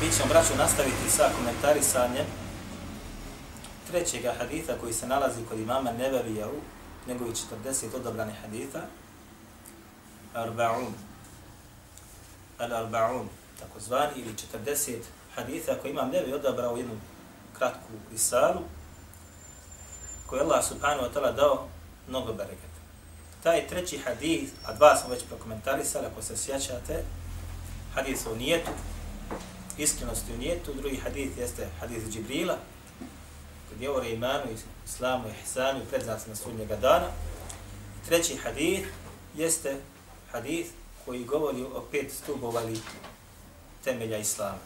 Mi ćemo, braću, nastaviti sa komentarisanjem trećeg haditha koji se nalazi kod imama Nebevija u njegovi 40 odabranih haditha. Arba'un. Al-Arba'un, takozvani, ili 40 haditha koji imam Nebevi odabrao jednu kratku risalu koju Allah subhanahu wa ta'ala dao mnogo bereketa. Taj treći hadith, a dva smo već prokomentarisali, ako se sjećate, hadith o nijetu, iskrenosti u nijetu, drugi hadith jeste hadith Džibrila, kad je o imanu, islamu, ihsanu i predznacima sudnjega dana. Treći hadith jeste hadith koji govori o pet stubova ili temelja islama.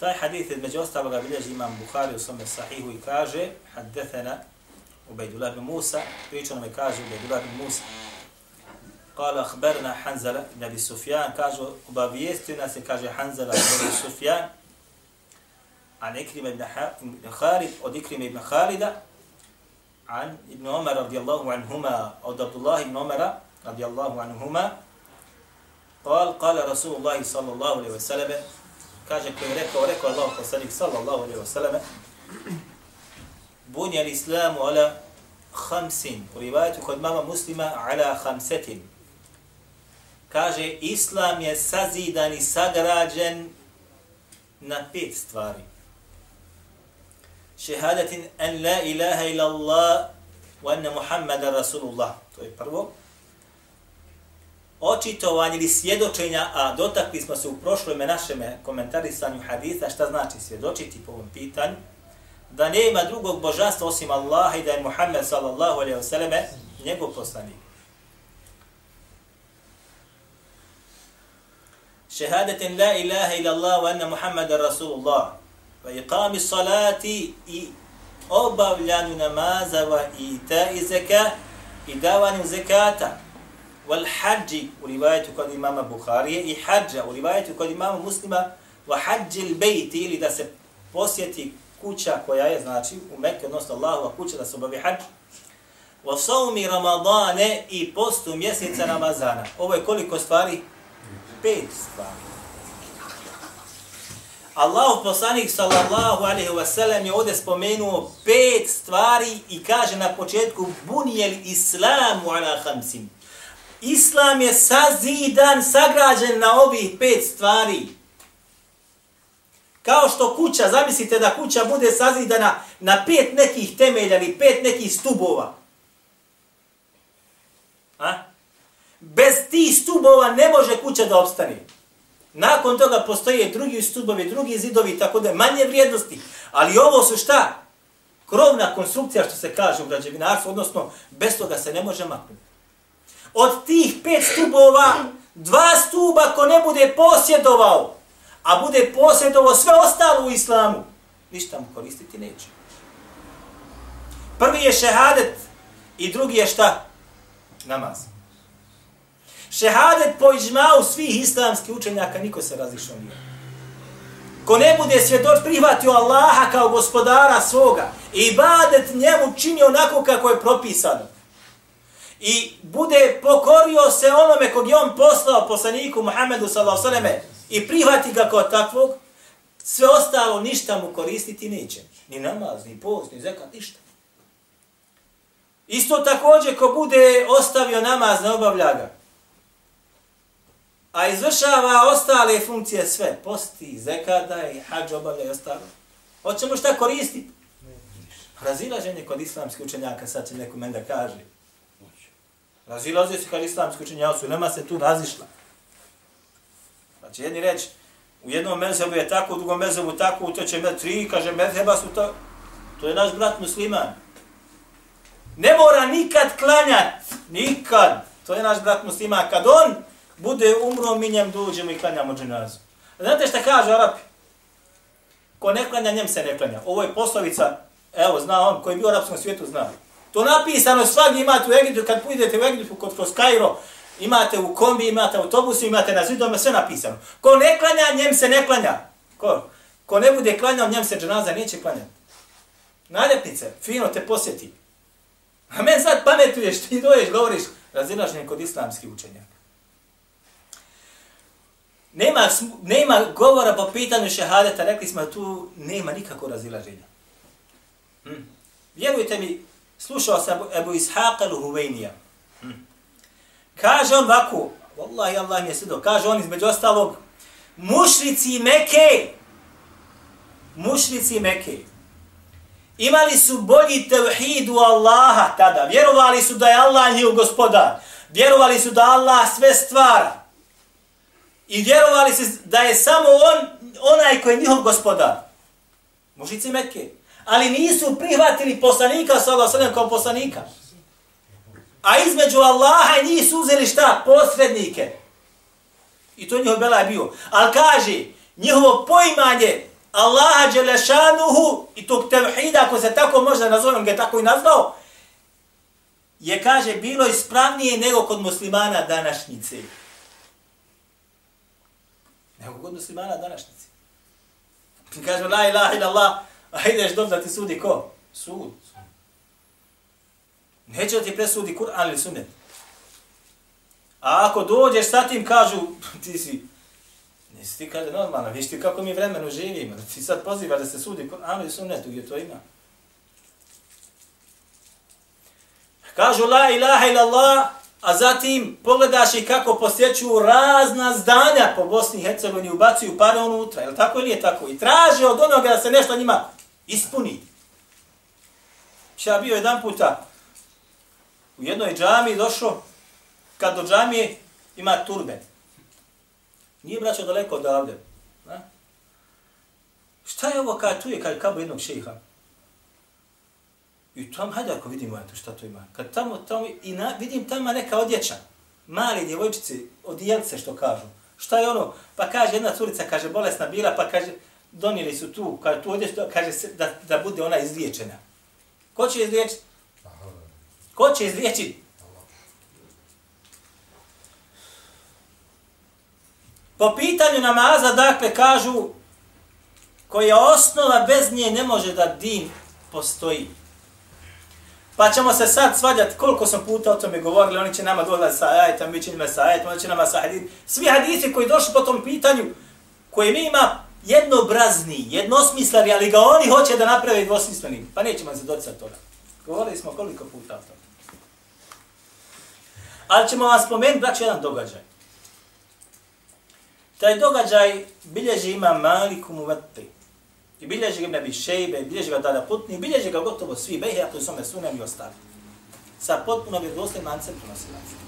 Taj hadith između ostaloga bilježi imam Bukhari u svome sahihu i kaže haddethena Ubejdullah bin Musa, pričano me kaže Ubejdullah bin Musa, قال أخبرنا حنزلة بن أبي سفيان كاجو وبابيستنا سكاجو حنزلة بن أبي سفيان عن إكرمة بن, بن خالد أو إكرمة بن خالد عن ابن عمر رضي الله عنهما أو عبد الله بن عمر رضي الله عنهما قال قال رسول الله صلى الله عليه وسلم كاجو كي ركو ركو الله صلى الله عليه وسلم بني الإسلام على خمس ورواية kod mama muslima ala khamsatin kaže islam je sazidan i sagrađen na pet stvari. Šehadatin an la ilaha ila Allah wa anna Muhammada Rasulullah. To je prvo. Očitovanje ili svjedočenja, a dotakli smo se u prošlom našem komentarisanju haditha, šta znači svjedočiti po ovom pitanju, da nema drugog božanstva osim Allaha i da je Muhammed sallallahu alaihi wa sallam njegov poslanik. Šehadetin la ilaha ila Allah wa anna Muhammeda Rasulullah wa iqami salati i obavljanju namaza wa ita i zeka i davanju zekata wal hađi u rivajetu kod imama Bukharije i hađa u rivajetu kod imama muslima wa hađi il bejti ili da se posjeti kuća koja je, znači, u Mekke, odnosno Allahova kuća da se obavi hađ, wa saumi Ramadane i postu mjeseca Ramazana. Ovo je koliko stvari? Pet stvari. Allah poslanik sallallahu alaihi wa sallam je ovdje spomenuo pet stvari i kaže na početku bunijel islamu ala hamsim. Islam je sazidan, sagrađen na ovih pet stvari. Kao što kuća, zamislite da kuća bude sazidana na pet nekih temelja ili pet nekih stubova. A? Bez tih stubova ne može kuća da opstane. Nakon toga postoje drugi stubovi, drugi zidovi, tako da je manje vrijednosti. Ali ovo su šta? Krovna konstrukcija, što se kaže u građevinarstvu, odnosno bez toga se ne može maknuti. Od tih pet stubova, dva stuba ko ne bude posjedovao, a bude posjedovao sve ostalo u islamu, ništa mu koristiti neće. Prvi je šehadet i drugi je šta? Namaz. Šehadet po iđmau svih islamskih učenjaka, niko se razišao nije. Ko ne bude svjedoč prihvatio Allaha kao gospodara svoga i badet njemu čini onako kako je propisano. I bude pokorio se onome kog je on poslao poslaniku Muhammedu sallallahu alejhi i prihvati ga kao takvog, sve ostalo ništa mu koristiti neće. Ni namaz, ni post, ni zekat, ništa. Isto također ko bude ostavio namaz, ne obavlja ga. A izvršava ostale funkcije sve. Posti, zekada i hađ obavlja i ostalo. Hoćemo šta koristiti? Razilaženje kod islamskih učenjaka, sad će neko men da kaže. Razilaze se kod islamskih učenjaka, nema se tu razišla. Pa će jedni reći, u jednom mezhebu je tako, u drugom mezhebu tako, u trećem će me tri, kaže, mezheba su to, to je naš brat musliman. Ne mora nikad klanjat, nikad. To je naš brat musliman. Kad on bude umro, mi njem dođemo i klanjamo dženazu. Znate šta kažu Arapi? Ko ne klanja, njem se ne klanja. Ovo je poslovica, evo, zna on, koji je bio u arapskom svijetu, zna. To napisano svaki imate u Egiptu, kad půjdete u Egiptu kod kroz Kairo, imate u kombi, imate autobusu, imate na zidome, sve napisano. Ko ne klanja, njem se ne klanja. Ko? Ko ne bude klanjao, njem se dženaza neće klanjati. Naljepnice, fino te posjeti. A men sad pametuješ, ti doješ, govoriš, razilaženje kod islamskih učenjaka. Nema, nema govora po pitanju šehadeta, rekli smo tu nema nikako razilaženja. Hmm. Vjerujte mi, slušao sam Ebu Ishaq al-Huvejnija. Hmm. Kaže on ovako, Wallahi Allah mi je svidio, kaže on između ostalog, mušrici Meke, mušrici Meke, imali su bolji tevhid u Allaha tada, vjerovali su da je Allah njih gospodar, vjerovali su da Allah sve stvara, i vjerovali su da je samo on, onaj koji je njihov gospodar. Mušici Mekke. Ali nisu prihvatili poslanika, sallahu sallam, kao poslanika. A između Allaha i njih su uzeli šta? Posrednike. I to njihov bela je bio. Ali kaže, njihovo poimanje Allaha Đelešanuhu i tog tevhida, ako se tako možda nazovem, ga je tako i nazvao, je, kaže, bilo ispravnije nego kod muslimana današnjice nego kod muslimana današnjici. Kažemo, la ilaha ila Allah, a ideš dom da ti sudi ko? Sud. Neće da ti presudi Kur'an ili sunnet. A ako dođeš sa tim, kažu, ti si, nisi ti kaže normalno, viš ti kako mi vremenu živimo, ti sad pozivaš da se sudi Kur'an ili sunnetu, gdje to ima. Kažu, la ilaha ila Allah, a zatim pogledaš i kako posjećuju razna zdanja po Bosni i Hercegovini, ubacuju pare unutra, je li tako ili je tako? I traže od onoga da se nešto njima ispuni. Ja bio jedan puta u jednoj džami došao, kad do džamije ima turbe. Nije braćo daleko odavde. Na? Šta je ovo kad tu je, kad kabo jednog šeha? I tam, hajde ako vidimo eto šta to ima. Kad tamo, tamo, i na, vidim tamo neka odjeća, mali djevojčici, odijelce što kažu. Šta je ono? Pa kaže jedna curica, kaže, bolesna bila, pa kaže, donijeli su tu, kaže, tu odjeću, kaže, se, da, da bude ona izliječena. Ko će izliječiti? Ko će izliječiti? Po pitanju namaza, dakle, kažu, koja osnova bez nje ne može da din postoji. Pa ćemo se sad svađati koliko sam puta o tome govorili, oni će nama dolaziti sa ajetom, mi će njima sa ajetom, oni će nama sa hadith. Svi hadisi koji došli po tom pitanju, koji mi ima jednobrazni, jednosmislani, ali ga oni hoće da naprave dvosmislenim. Pa nećemo se docati toga. Govorili smo koliko puta o tome. Ali ćemo vam spomenuti, braću, jedan događaj. Taj događaj bilježi ima Maliku Muvatri. I bilježi ga Nabi Šejbe, bilježi ga Dada Putni, bilježi ga gotovo svi, Behe, a to je sunem i ostali. Sa potpuno bi doslim mancem prenosilaca.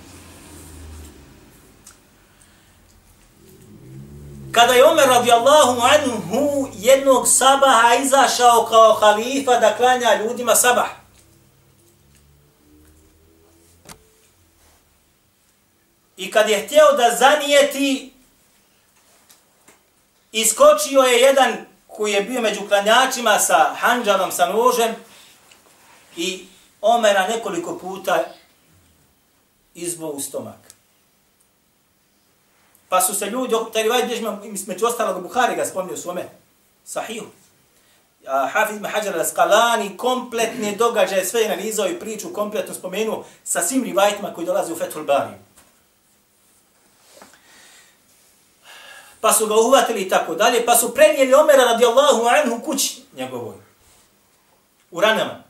Kada je Omer radijallahu anhu jednog sabaha izašao kao halifa da klanja ljudima sabah. I kad je htio da zanijeti, iskočio je jedan koji je bio među klanjačima sa hanđanom, sa nožem i Omera nekoliko puta izbo u stomak. Pa su se ljudi, taj rivaj bježimo, među ostalog Buhari ga spomnio svome, sahihu. Hafiz ibn Hajar al-Skalani kompletne događaje, sve je analizao i priču kompletno spomenuo sa svim rivajtima koji dolaze u Fethul Bariju. Pa su ga uhvatili i tako dalje, pa su prenijeli Omera radijallahu anhu kući njegovoj. U ranama.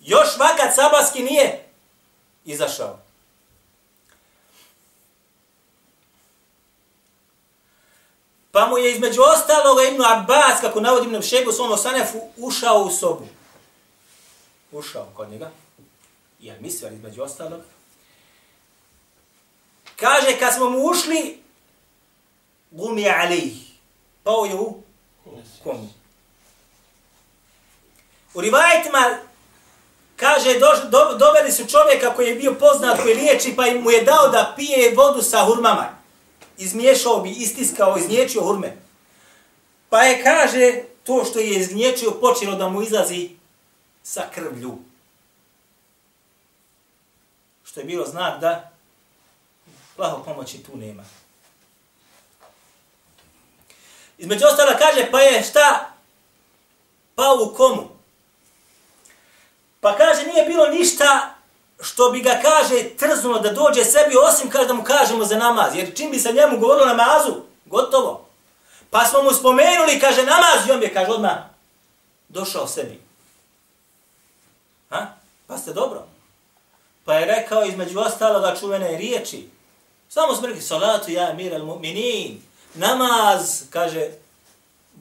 Još vakat sabaski nije izašao. Pa mu je između ostalog Ibn Abbas, kako navodi Ibn Šebu svom osanefu, ušao u sobu. Ušao kod njega. Ja mislio, između ostalog. Kaže, kad smo mu ušli, gumi alejh. Pao je u komu. U rivajetima kaže, do, do, doveli su čovjeka koji je bio poznat, koji liječi, pa mu je dao da pije vodu sa hurmama. izmiješao bi, istiskao, izniječio hurme. Pa je, kaže, to što je izniječio počelo da mu izlazi sa krvlju. Što je bilo znak da plaho pomoći tu nema. Između ostala kaže, pa je šta? Pa u komu? Pa kaže, nije bilo ništa što bi ga, kaže, trznulo da dođe sebi, osim kaže da mu kažemo za namaz. Jer čim bi se njemu govorilo namazu, gotovo. Pa smo mu spomenuli, kaže, namaz, i on je, kaže, odmah došao sebi. Ha? Pa ste dobro. Pa je rekao između ostaloga čuvene riječi. Samo smo rekli, salatu ja mir al mu'minin. Namaz, kaže,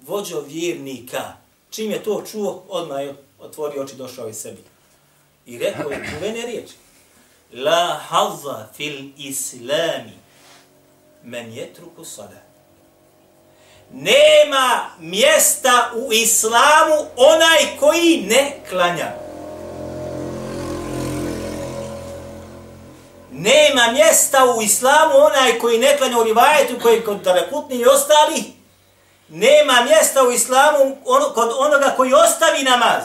vođo vjernika. Čim je to čuo, odmah je otvorio oči, došao i sebi. I rekao je čuvene riječi. La hazza fil islami men jetruku sada. Nema mjesta u islamu onaj koji ne klanja. Nema mjesta u islamu onaj koji ne klanja u rivajetu, koji je kod Tarekutni i ostali. Nema mjesta u islamu ono, kod onoga koji ostavi namaz.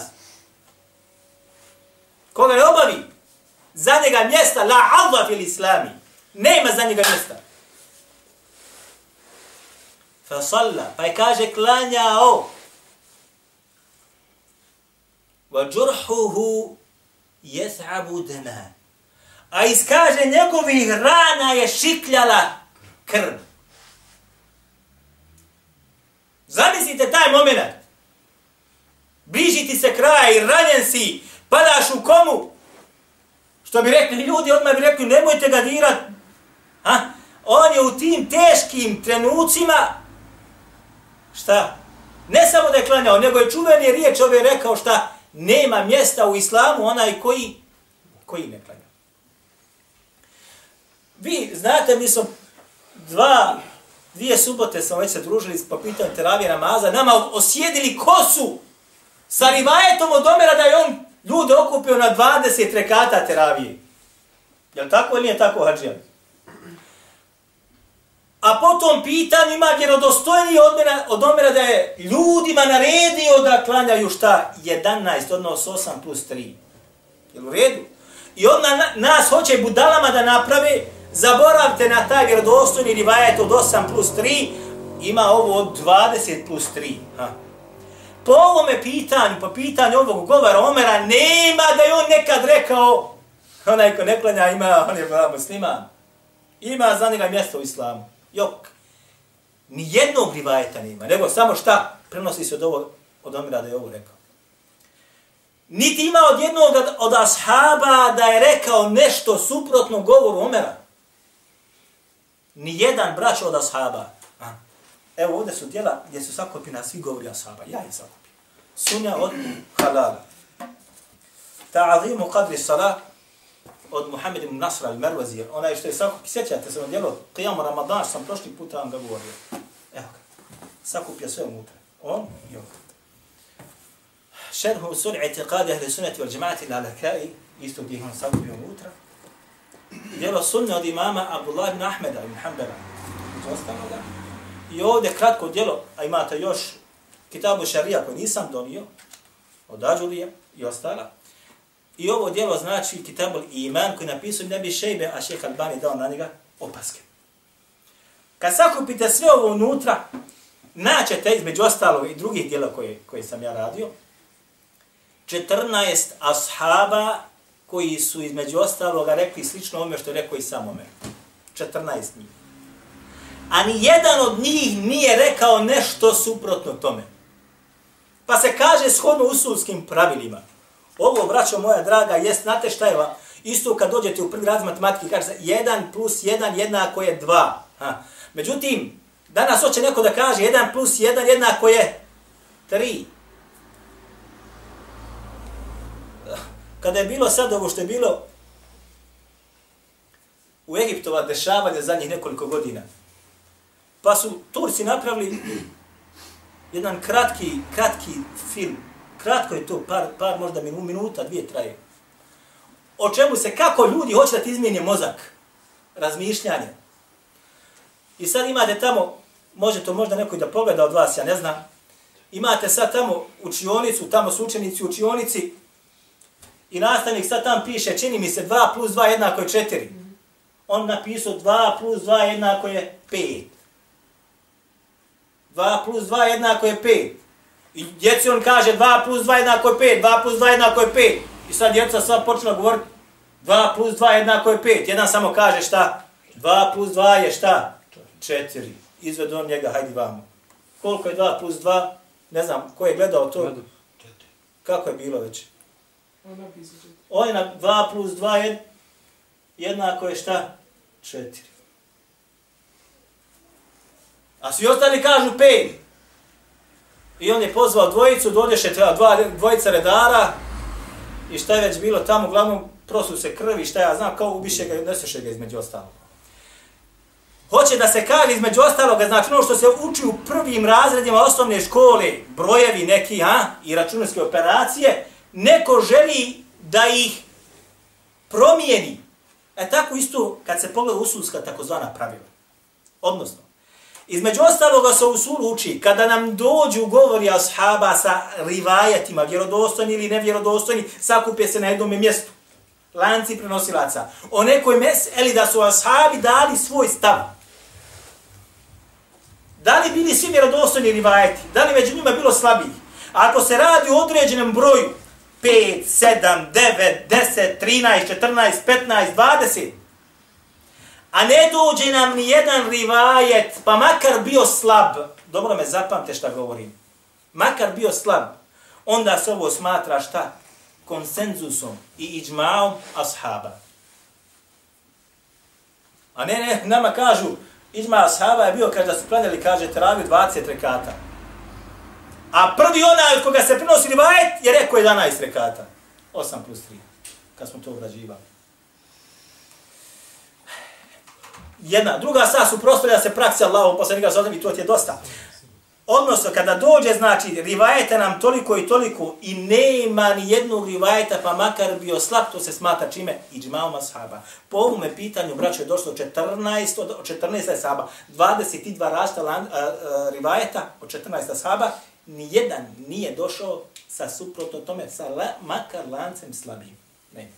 Koga ne obavi? Za njega mjesta, la Allah fil islami. Nema za njega mjesta. Fa salla, pa je kaže klanjao. Wa džurhuhu jes'abu dana. A iskaže njegovih rana je šikljala krv. Zamislite taj moment. Bliži ti se kraj i ranjen si, padaš u komu. Što bi rekli ljudi, odmah bi rekli, nemojte ga dirat. Ha? On je u tim teškim trenucima, šta? Ne samo da je klanjao, nego je čuveni riječ ove rekao šta? Nema mjesta u islamu onaj koji, koji ne klanja. Vi znate, mi smo dva, dvije subote smo već se družili po pitanju teravije namaza, nama osjedili kosu sa rivajetom od omera da je on ljude okupio na 20 rekata teravije. Je li tako ili nije tako, Hadžija? A potom pitanju ima vjerodostojni od, od omera da je ljudima naredio da klanjaju šta? 11, odnos 8 plus 3. Je u redu? I on na, nas hoće budalama da naprave, zaboravte na taj vjerodostojni rivajet od 8 plus 3, ima ovo od 20 plus 3. Ha po ovome pitanju, po pitanju ovog govora Omera, nema da je on nekad rekao, onaj ko ne klanja ima, on je musliman. Ima za njega mjesto u islamu. Jok. Ni jednog rivajeta nema, nego samo šta prenosi se od, ovo, od Omera da je ovo rekao. Niti ima od jednog od ashaba da je rekao nešto suprotno govoru Omera. Ni jedan brać od ashaba. Evo ovdje su djela gdje su sakopina, svi govori ashaba. Ja ih sakopim. Sunja od halala. Ta'azimu qadri salat od Muhammed ibn Nasra al-Marwazi, onaj je što je sakupio, sjećate se vam djelo, Qiyamu Ramadan, sam prošli puta vam ga govorio. Evo ga. Sakupio sve unutra. On i on. Šerhu sul i'tiqadi ahli sunnati wal džemaati la lakai, isto gdje on sakupio unutra. Djelo sunne od imama Abdullah ibn Ahmeda ibn Hanbala. Zostano da. I ovdje kratko djelo, a imate još kitabu šarija koji nisam donio, od Ađulija i ostala. I ovo djelo znači kitabul iman koji napisao ne bi šejbe, a šeha Albani dao na njega opaske. Kad sakupite sve ovo unutra, naćete između ostalo i drugih djela koje, koje sam ja radio, 14 ashaba koji su između ostaloga rekli slično ome što je rekao i samome. 14 njih a ni jedan od njih nije rekao nešto suprotno tome. Pa se kaže shodno usulskim pravilima. Ovo, braćo moja draga, jest, znate šta je vam? Isto kad dođete u prvi raz matematike, kaže se 1 plus 1 jednako je 2. Ha. Međutim, danas hoće neko da kaže 1 plus 1 jednako je 3. Kada je bilo sad ovo što je bilo u Egiptova dešavanja zadnjih nekoliko godina, Pa su Turci napravili jedan kratki, kratki film. Kratko je to, par, par možda minu, minuta, dvije traje. O čemu se, kako ljudi hoće da ti izmijeni mozak, razmišljanje. I sad imate tamo, može to možda neko i da pogleda od vas, ja ne znam, imate sad tamo učionicu, tamo su učenici u učionici i nastavnik sad tam piše, čini mi se 2 plus 2 jednako je 4. On napisao 2 plus 2 jednako je 5. 2 plus 2 jednako je 5. I djeci on kaže 2 plus 2 jednako je 5, 2 plus 2 jednako je 5. I sad djeca sva počela govoriti 2 plus 2 jednako je 5. Jedan samo kaže šta? 2 plus 2 je šta? 4. Izved on njega, hajdi vamo. Koliko je 2 plus 2? Ne znam, ko je gledao to? Kako je bilo već? On je na 2 plus 2 je jednako je šta? 4. A svi ostali kažu 5. I on je pozvao dvojicu, dođeše dva, dvojica redara i šta je već bilo tamo, uglavnom prosu se krvi, šta ja znam, kao ubiše ga i neseše ga između ostalog. Hoće da se kaže između ostaloga, znači ono što se uči u prvim razredima osnovne škole, brojevi neki, a, i računarske operacije, neko želi da ih promijeni. E tako isto kad se pogleda usulska takozvana pravila. Odnosno, između ostaloga se usul uči, kada nam dođu govori ashaba sa rivajatima, vjerodostojni ili nevjerodostojni, sakupe se na jednom mjestu. Lanci prenosilaca. O nekoj meseli da su ashabi dali svoj stav. Da li bili svi vjerodostojni rivajeti? Da li među njima bilo slabiji? Ako se radi o određenom broju, 5, 7, 9, 10, 13, 14, 15, 20, a ne dođe nam ni jedan rivajet, pa makar bio slab, dobro me zapamte šta govorim, makar bio slab, onda se ovo smatra šta? Konsenzusom i iđmaom ashaba. A ne, ne, nama kažu, Iđma ashaba je bio, kada su planjali, kaže, teraviju 20 rekata. A prvi onaj od koga se prinosi rivajet je rekao 11 rekata. 8 plus 3. Kad smo to obrađivali. Jedna. Druga sa suprostavlja se praksa Allahom poslanika sa i to ti je dosta. Odnosno, kada dođe, znači, rivajete nam toliko i toliko i nema ni jednog rivajeta, pa makar bio slab, to se smata čime? I džmao mashaba. Po ovome pitanju, braćo, je došlo 14, od 14 sahaba, 22 rasta lan, uh, rivajeta od 14 sahaba, nijedan nije došao sa suprotno tome, sa la, makar lancem slabim. Ne.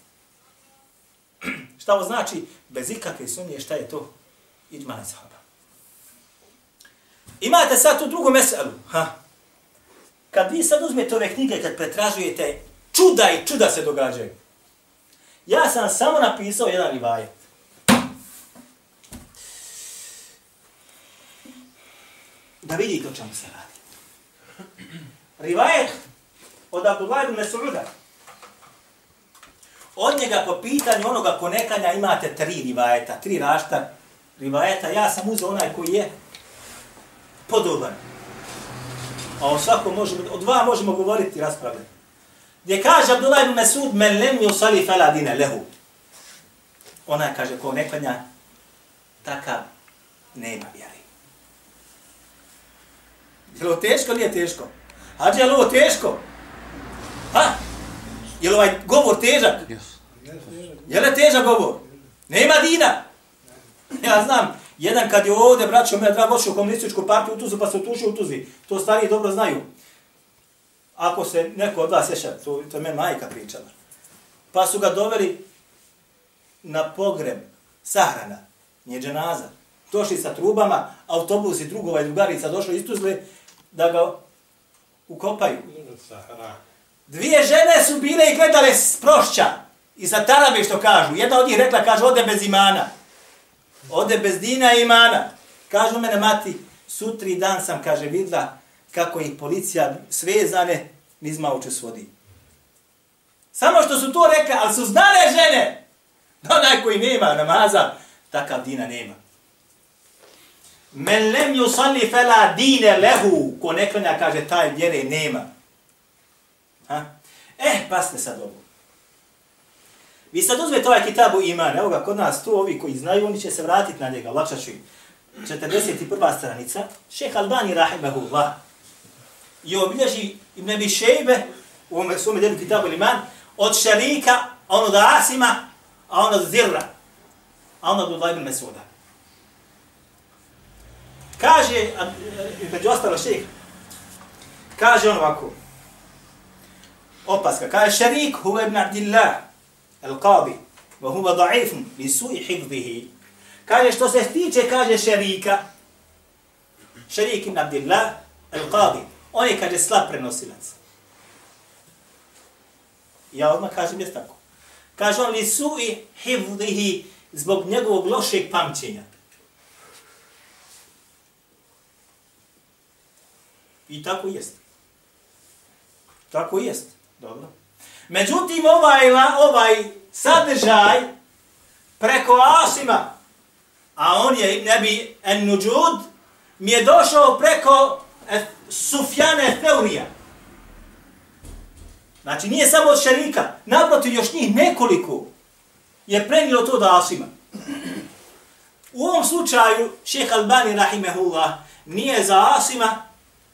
šta ovo znači? Bez ikakve sumnje šta je to? Iđma džmao mashaba. Imate sad tu drugu meselu. Ha. Kad vi sad uzmete ove knjige, kad pretražujete, čuda i čuda se događaju. Ja sam samo napisao jedan rivajet. Da vidite o čemu se radi. Rivajet od Abdullah ibn Mesuruda. Od njega po pitanju onoga konekanja imate tri rivajeta, tri rašta rivajeta. Ja sam uzeo onaj koji je podoban. A o svakom možemo, o dva možemo govoriti i raspravljati. Gdje kaže Abdullah ibn Mesud, men lem ju sali fela lehu. Ona kaže, ko ne klanja, takav nema vjere. Je li ovo teško ili je teško? Hađe, je li ovo teško? Ha? Je li ovaj govor težak? Je li težak govor? Nema dina. Ja znam, Jedan kad je ovdje, braćo, me drago ošao u komunističku partiju u Tuzu, pa se utušio u Tuzi. To stari dobro znaju. Ako se neko od vas sješa, to, to je me majka pričala. Pa su ga doveli na pogreb sahrana, nije dženaza. Došli sa trubama, autobusi drugova i drugarica došli iz Tuzle da ga ukopaju. Dvije žene su bile i gledale s prošća i sa tarabe što kažu. Jedna od njih rekla, kaže, ode bez imana. Ode bez dina i imana. Kažu mene mati, sutri dan sam, kaže, vidla kako ih policija svezane nizma uče svodi. Samo što su to rekli, ali su znale žene. Da onaj koji nema namaza, takav dina nema. Men lem yusalli fela dine lehu, ko neklanja, kaže, taj vjere nema. Ha? Eh, pasne sad ovo. Vi sad uzmete ovaj kitabu iman, evo ga kod nas tu, ovi koji znaju, oni će se vratiti na njega, lakša ću im. 41. stranica, šeh Albani rahimahullah, i obilježi Ibn Abi Šejbe, u ovom svome delu kitabu iman, od šarika, a ono da Asima, a ono da Zirra, a ono da Ibn Mesuda kaže, a, e, među ostalo šejh, kaže on ovako, opaska, kaže šerik huve ibn Abdillah, al-Qadi, wa huve da'ifun li su'i hifdhihi. Kaže što se tiče kaže šerika. Šerik ibn Abdullah al-Qadi. On je kaže slab prenosilac. Ja odmah kažem jest tako. Kaže on li su'i hifdhihi zbog njegovog lošeg pamćenja. I tako jest. Tako jest. Dobro. Međutim, ovaj, ovaj sadržaj preko Asima, a on je Nebi En-Nuđud, mi je došao preko Sufjane Teurija. Znači, nije samo od šarika, naprotiv još njih nekoliko je prenilo to da Asima. U ovom slučaju, šeha Albani, rahimehullah, nije za Asima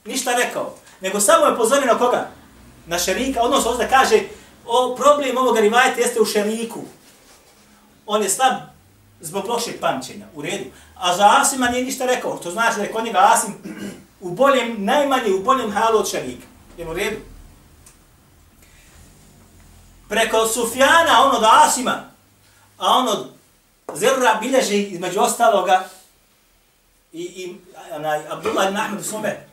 ništa rekao, nego samo je pozorio na koga? Na šerika, odnosno ovdje kaže, o, problem ovoga rivajeta jeste u šeriku. On je slab zbog lošeg pamćenja, u redu. A za Asima nije ništa rekao, to znači da je kod njega Asim u boljem, najmanje u boljem halu od šerika. Je u redu? Preko Sufjana, ono od Asima, a on od Zerra bilježi između ostaloga i, i onaj, Abdullah ibn Ahmed u svome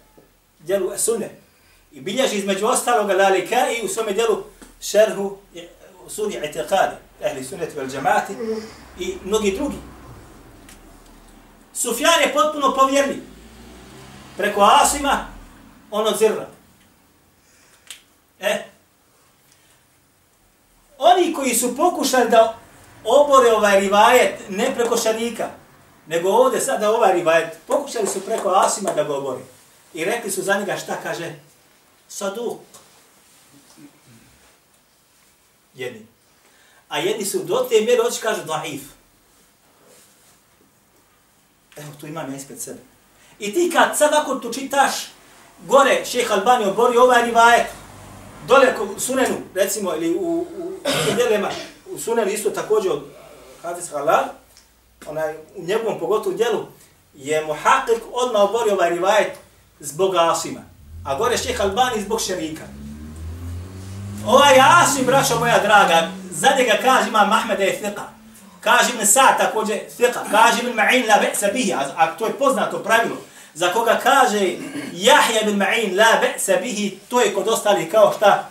djelu Sunne. I bilježi između ostaloga Lalika i u svome djelu šerhu usuli itiqadi, ehli sunneti vel džamati i mnogi drugi. Sufjan je potpuno povjerni. Preko Asima, ono zirra. E, oni koji su pokušali da obore ovaj rivajet, ne preko šanika, nego ovdje sada ovaj rivajet, pokušali su preko Asima da ga obore. I rekli su za njega šta kaže? Saduk jedni. A jedni su do te mjere oči kažu daif. Evo, tu imam ja ispred sebe. I ti kad sad ako tu čitaš, gore šeha Albani obori ovaj rivajet, dole u sunenu, recimo, ili u, u, u djelema, u sunenu isto također od Hadis Halal, onaj, u njegovom pogotovu djelu, je muhakik odmah obori ovaj rivajet zbog Asima. A gore šeh Albani zbog šerika. Ovaj Asim, braćo moja draga, za njega kaže ima Mahmed je fiqa. Kaže mi Sa također fiqa. Kaže mi Ma'in la be'sa bihi. A, a to je poznato pravilo. Za koga kaže Jahja bin Ma'in la be'sa bihi, to je kod ostali kao šta?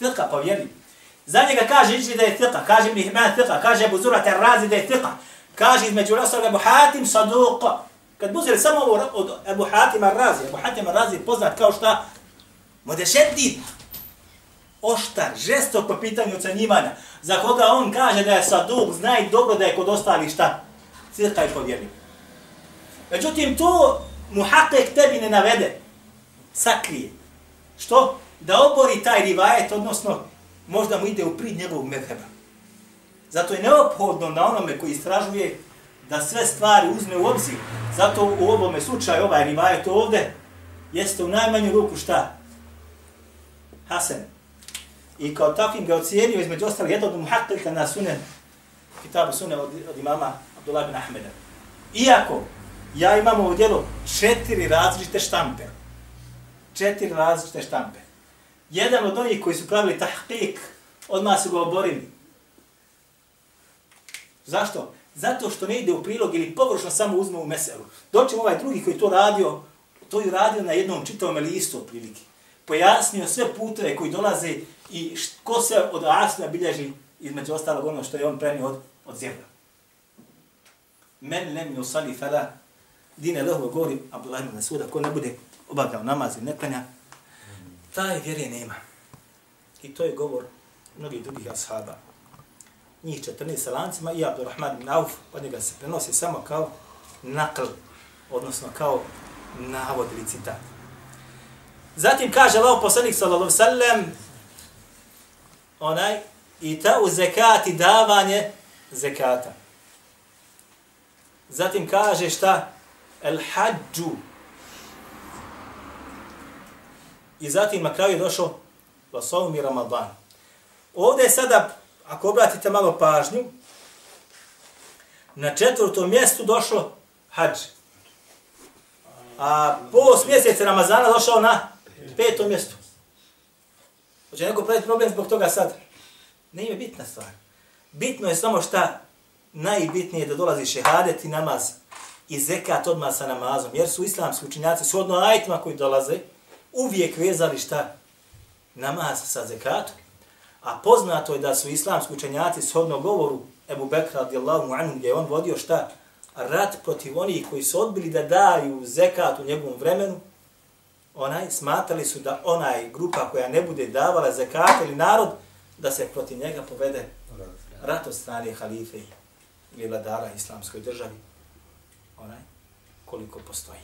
Fiqa, povjerni. Za njega kaže Iđi da je fiqa. Kaže mi Hman fiqa. Kaže Abu Zura Terrazi da je fiqa. Kaže između Rasul Abu Hatim saduqa. Kad uzeli samo ovo od Abu Hatim Razi, Ebu Hatima Razi poznat kao šta? Modešedid oštar, žestok po pitanju ocenjivanja, za koga on kaže da je saduk, znaj dobro da je kod ostali šta? Cirka i povjerni. Međutim, to muhakek tebi ne navede, sakrije. Što? Da obori taj rivajet, odnosno možda mu ide u prid njegovog medheba. Zato je neophodno na onome koji istražuje da sve stvari uzme u obzir. Zato u ovome slučaju ovaj rivajet ovde jeste u najmanju ruku šta? Hasan. I kao takvim ga ocijenio između ostali jedan od muhakkika na sunen, kitabu sunen od, od imama Abdullah bin Ahmeda. Iako ja imam ovo djelo četiri različite štampe. Četiri različite štampe. Jedan od onih koji su pravili tahkik, odmah su ga oborili. Zašto? Zato što ne ide u prilog ili površno samo uzme u meselu. Doćemo ovaj drugi koji to radio, to je radio na jednom čitavom listu otprilike. Pojasnio sve puteve koji dolaze i ko se od Asna bilježi između ostalog ono što je on prenio od, od zemlja. Men lem yusali fala dine lehu govori Abdullah ibn Suda, ko ne bude obavljao namaz i ne klanja, taj vjere nema. I to je govor mnogih drugih ashaba. Njih 14 salancima i Abdurrahman ibn Auf, od njega se prenosi samo kao nakl, odnosno kao navod ili citat. Zatim kaže Allah poslanik sallallahu sallam, onaj, i ta u zekati davanje zekata. Zatim kaže šta? El hađu. I zatim na kraju je došao Vasovom i Ramadan. Ovdje je sada, ako obratite malo pažnju, na četvrtom mjestu došlo hađ. A post mjeseca Ramazana došao na petom mjestu. Hoće neko praviti problem zbog toga sad? Ne ime bitna stvar. Bitno je samo šta najbitnije je da dolazi šehadet i namaz i zekat odmah sa namazom. Jer su islamski učinjaci, shodno ajtima koji dolaze, uvijek vezali šta? Namaz sa zekatom. A poznato je da su islamski učenjaci shodno govoru Ebu Bekra radijallahu anhu gdje je on vodio šta? Rat protiv onih koji su odbili da daju zekat u njegovom vremenu, onaj, smatrali su da onaj grupa koja ne bude davala zekat ili narod, da se protiv njega povede rat od strane halife ili vladara islamskoj državi. Onaj, koliko postoji.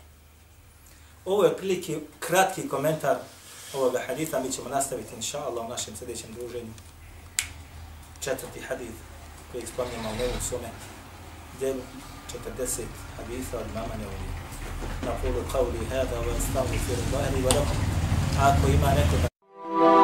Ovo je otprilike kratki komentar ovoga haditha, mi ćemo nastaviti, inša Allah, u našem sljedećem druženju. Četvrti hadith koji spomnimo u nevom sume, del 40 haditha od mama nevoli. Na polu kavli hada, ovo je stavno sviđu dvajni, ako ima neko da...